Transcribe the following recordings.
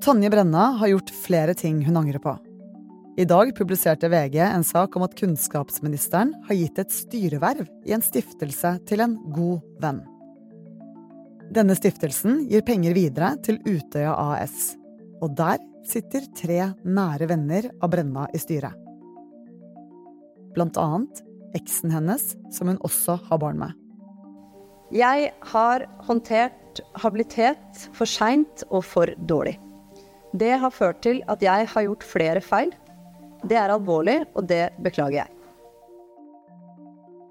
Tonje Brenna har gjort flere ting hun angrer på. I dag publiserte VG en sak om at kunnskapsministeren har gitt et styreverv i en stiftelse til en god venn. Denne stiftelsen gir penger videre til Utøya AS. Og der sitter tre nære venner av Brenna i styret. Blant annet eksen hennes, som hun også har barn med. Jeg har håndtert habilitet for seint og for dårlig. Det har ført til at jeg har gjort flere feil. Det er alvorlig, og det beklager jeg.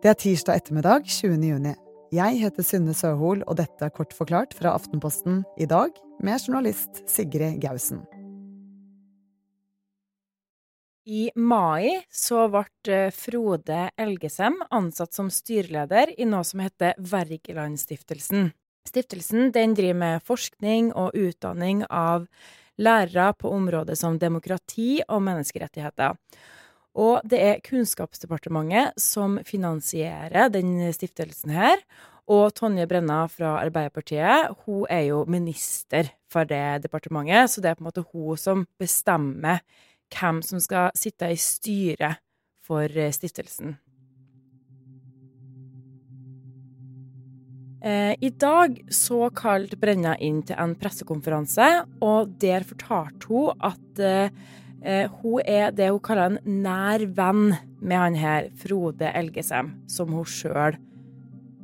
Det er tirsdag ettermiddag 20. juni. Jeg heter Synne Søhol, og dette er kort forklart fra Aftenposten i dag med journalist Sigrid Gausen. I mai så ble eh, Frode Elgesem ansatt som styreleder i noe som heter Wergelandstiftelsen. Stiftelsen den driver med forskning og utdanning av lærere på områder som demokrati og menneskerettigheter. Og det er Kunnskapsdepartementet som finansierer den stiftelsen her. Og Tonje Brenna fra Arbeiderpartiet hun er jo minister for det departementet, så det er på en måte hun som bestemmer hvem som skal sitte i styret for eh, stiftelsen. I dag så kalte Brenna inn til en pressekonferanse, og der fortalte hun at eh, hun er det hun kaller en nær venn med han her Frode Elgesem, som hun sjøl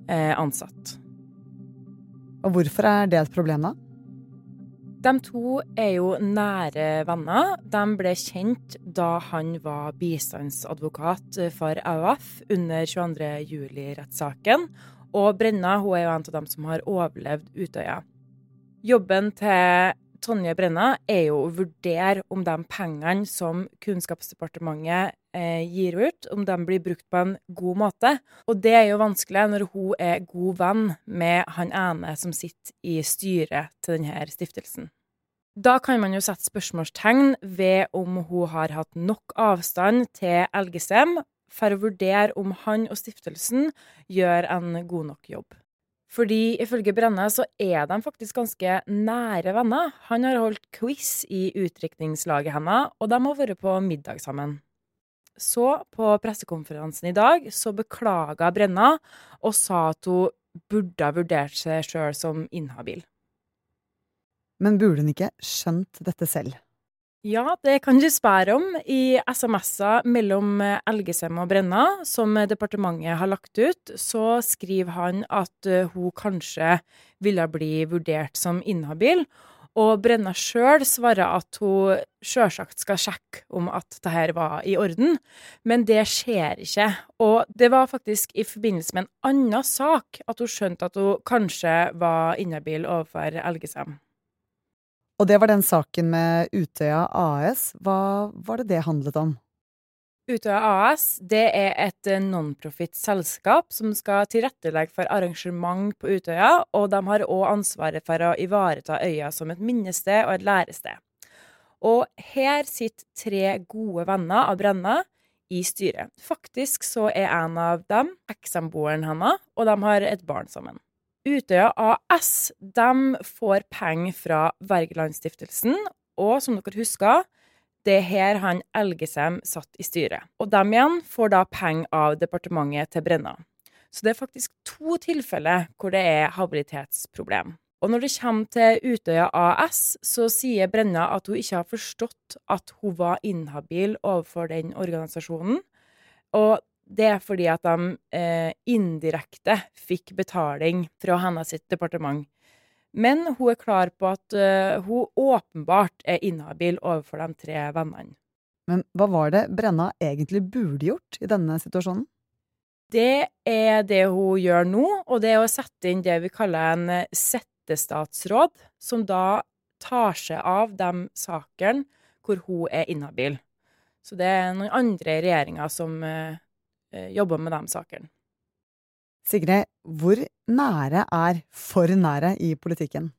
er ansatt. Og hvorfor er det et problem, da? De to er jo nære venner. De ble kjent da han var bistandsadvokat for AUF under 22. Og Brenna hun er jo en av dem som har overlevd Utøya. Jobben til Tonje Brenna er jo å vurdere om de pengene som Kunnskapsdepartementet eh, gir ut, om de blir brukt på en god måte. Og det er jo vanskelig når hun er god venn med han ene som sitter i styret til denne stiftelsen. Da kan man jo sette spørsmålstegn ved om hun har hatt nok avstand til Elgesem for å vurdere om han og stiftelsen gjør en god nok jobb. Fordi ifølge Brenne så er de faktisk ganske nære venner. Han har holdt quiz i utdrikningslaget hennes, og de har vært på middag sammen. Så, på pressekonferansen i dag, så beklaga Brenna og sa at hun burde ha vurdert seg sjøl som inhabil. Men burde hun ikke skjønt dette selv? Ja, det kan du spørre om. I SMS-er mellom Elgesem og Brenna, som departementet har lagt ut, så skriver han at eh, hun kanskje ville bli vurdert som inhabil. Og Brenna sjøl svarer at hun sjølsagt skal sjekke om at dette var i orden, men det skjer ikke. Og det var faktisk i forbindelse med en annen sak at hun skjønte at hun kanskje var inhabil overfor Elgesem. Og det var den saken med Utøya AS. Hva var det det handlet om? Utøya AS det er et non-profit selskap som skal tilrettelegge for arrangement på Utøya, og de har òg ansvaret for å ivareta øya som et minnested og et lærested. Og her sitter tre gode venner av Brenna i styret. Faktisk så er en av dem ekssamboeren hennes, og de har et barn sammen. Utøya AS de får penger fra Wergelandstiftelsen, og som dere husker, det er her han Elgesem satt i styret. Og de igjen får da penger av departementet til Brenna. Så det er faktisk to tilfeller hvor det er habilitetsproblem. Og når det kommer til Utøya AS, så sier Brenna at hun ikke har forstått at hun var inhabil overfor den organisasjonen. Og det er fordi at de eh, indirekte fikk betaling fra hennes sitt departement. Men hun er klar på at uh, hun åpenbart er inhabil overfor de tre vennene. Men hva var det Brenna egentlig burde gjort i denne situasjonen? Det er det hun gjør nå, og det er å sette inn det vi kaller en settestatsråd, som da tar seg av de sakene hvor hun er inhabil. Så det er noen andre i regjeringa som uh, jobber med de sakene. Sigrid, hvor nære er for nære i politikken?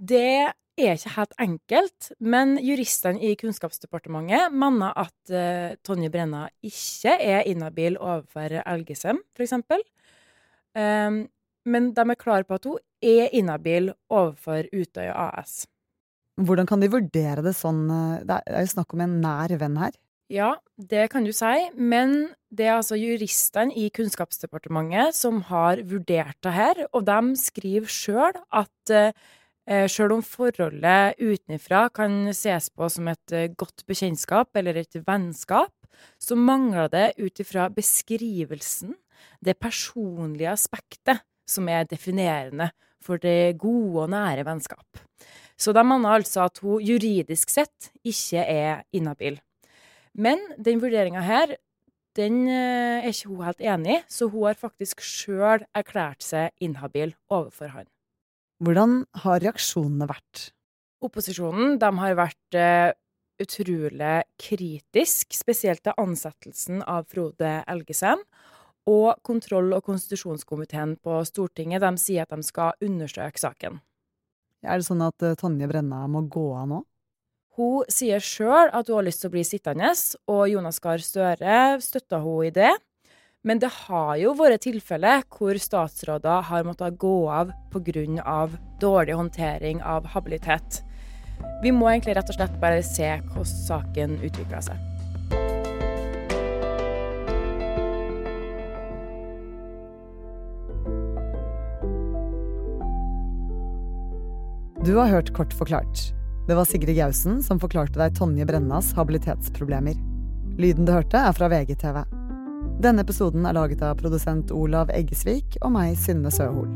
Det er ikke helt enkelt, men juristene i Kunnskapsdepartementet mener at uh, Tonje Brenna ikke er inhabil overfor Elgesem, f.eks. Um, men de er klare på at hun er inhabil overfor Utøya AS. Hvordan kan de vurdere det sånn eh, Det er jo snakk om en nær venn her. Ja, det kan du si, men det er altså juristene i Kunnskapsdepartementet som har vurdert det her, og de skriver sjøl at eh, sjøl om forholdet utenfra kan ses på som et eh, godt bekjentskap eller et vennskap, så mangler det ut ifra beskrivelsen det personlige aspektet som er definerende for det gode og nære vennskap. Så de mener altså at hun juridisk sett ikke er inhabil. Men den vurderinga her, den eh, er ikke hun helt enig i, så hun har faktisk sjøl erklært seg inhabil overfor han. Hvordan har reaksjonene vært? Opposisjonen de har vært uh, utrolig kritisk, spesielt til ansettelsen av Frode Elgesem. Og kontroll- og konstitusjonskomiteen på Stortinget de sier at de skal undersøke saken. Er det sånn at uh, Tonje Brenna må gå av nå? Hun sier sjøl at hun har lyst til å bli sittende, og Jonas Gahr Støre støtter hun i det. Men det har jo vært tilfeller hvor statsråder har måttet gå av pga. dårlig håndtering av habilitet. Vi må egentlig rett og slett bare se hvordan saken utvikler seg. Du har hørt Kort forklart. Det var Sigrid Gausen som forklarte deg Tonje Brennas habilitetsproblemer. Lyden du hørte, er fra VGTV. Denne episoden er laget av produsent Olav Eggesvik og meg, Synne Søhol.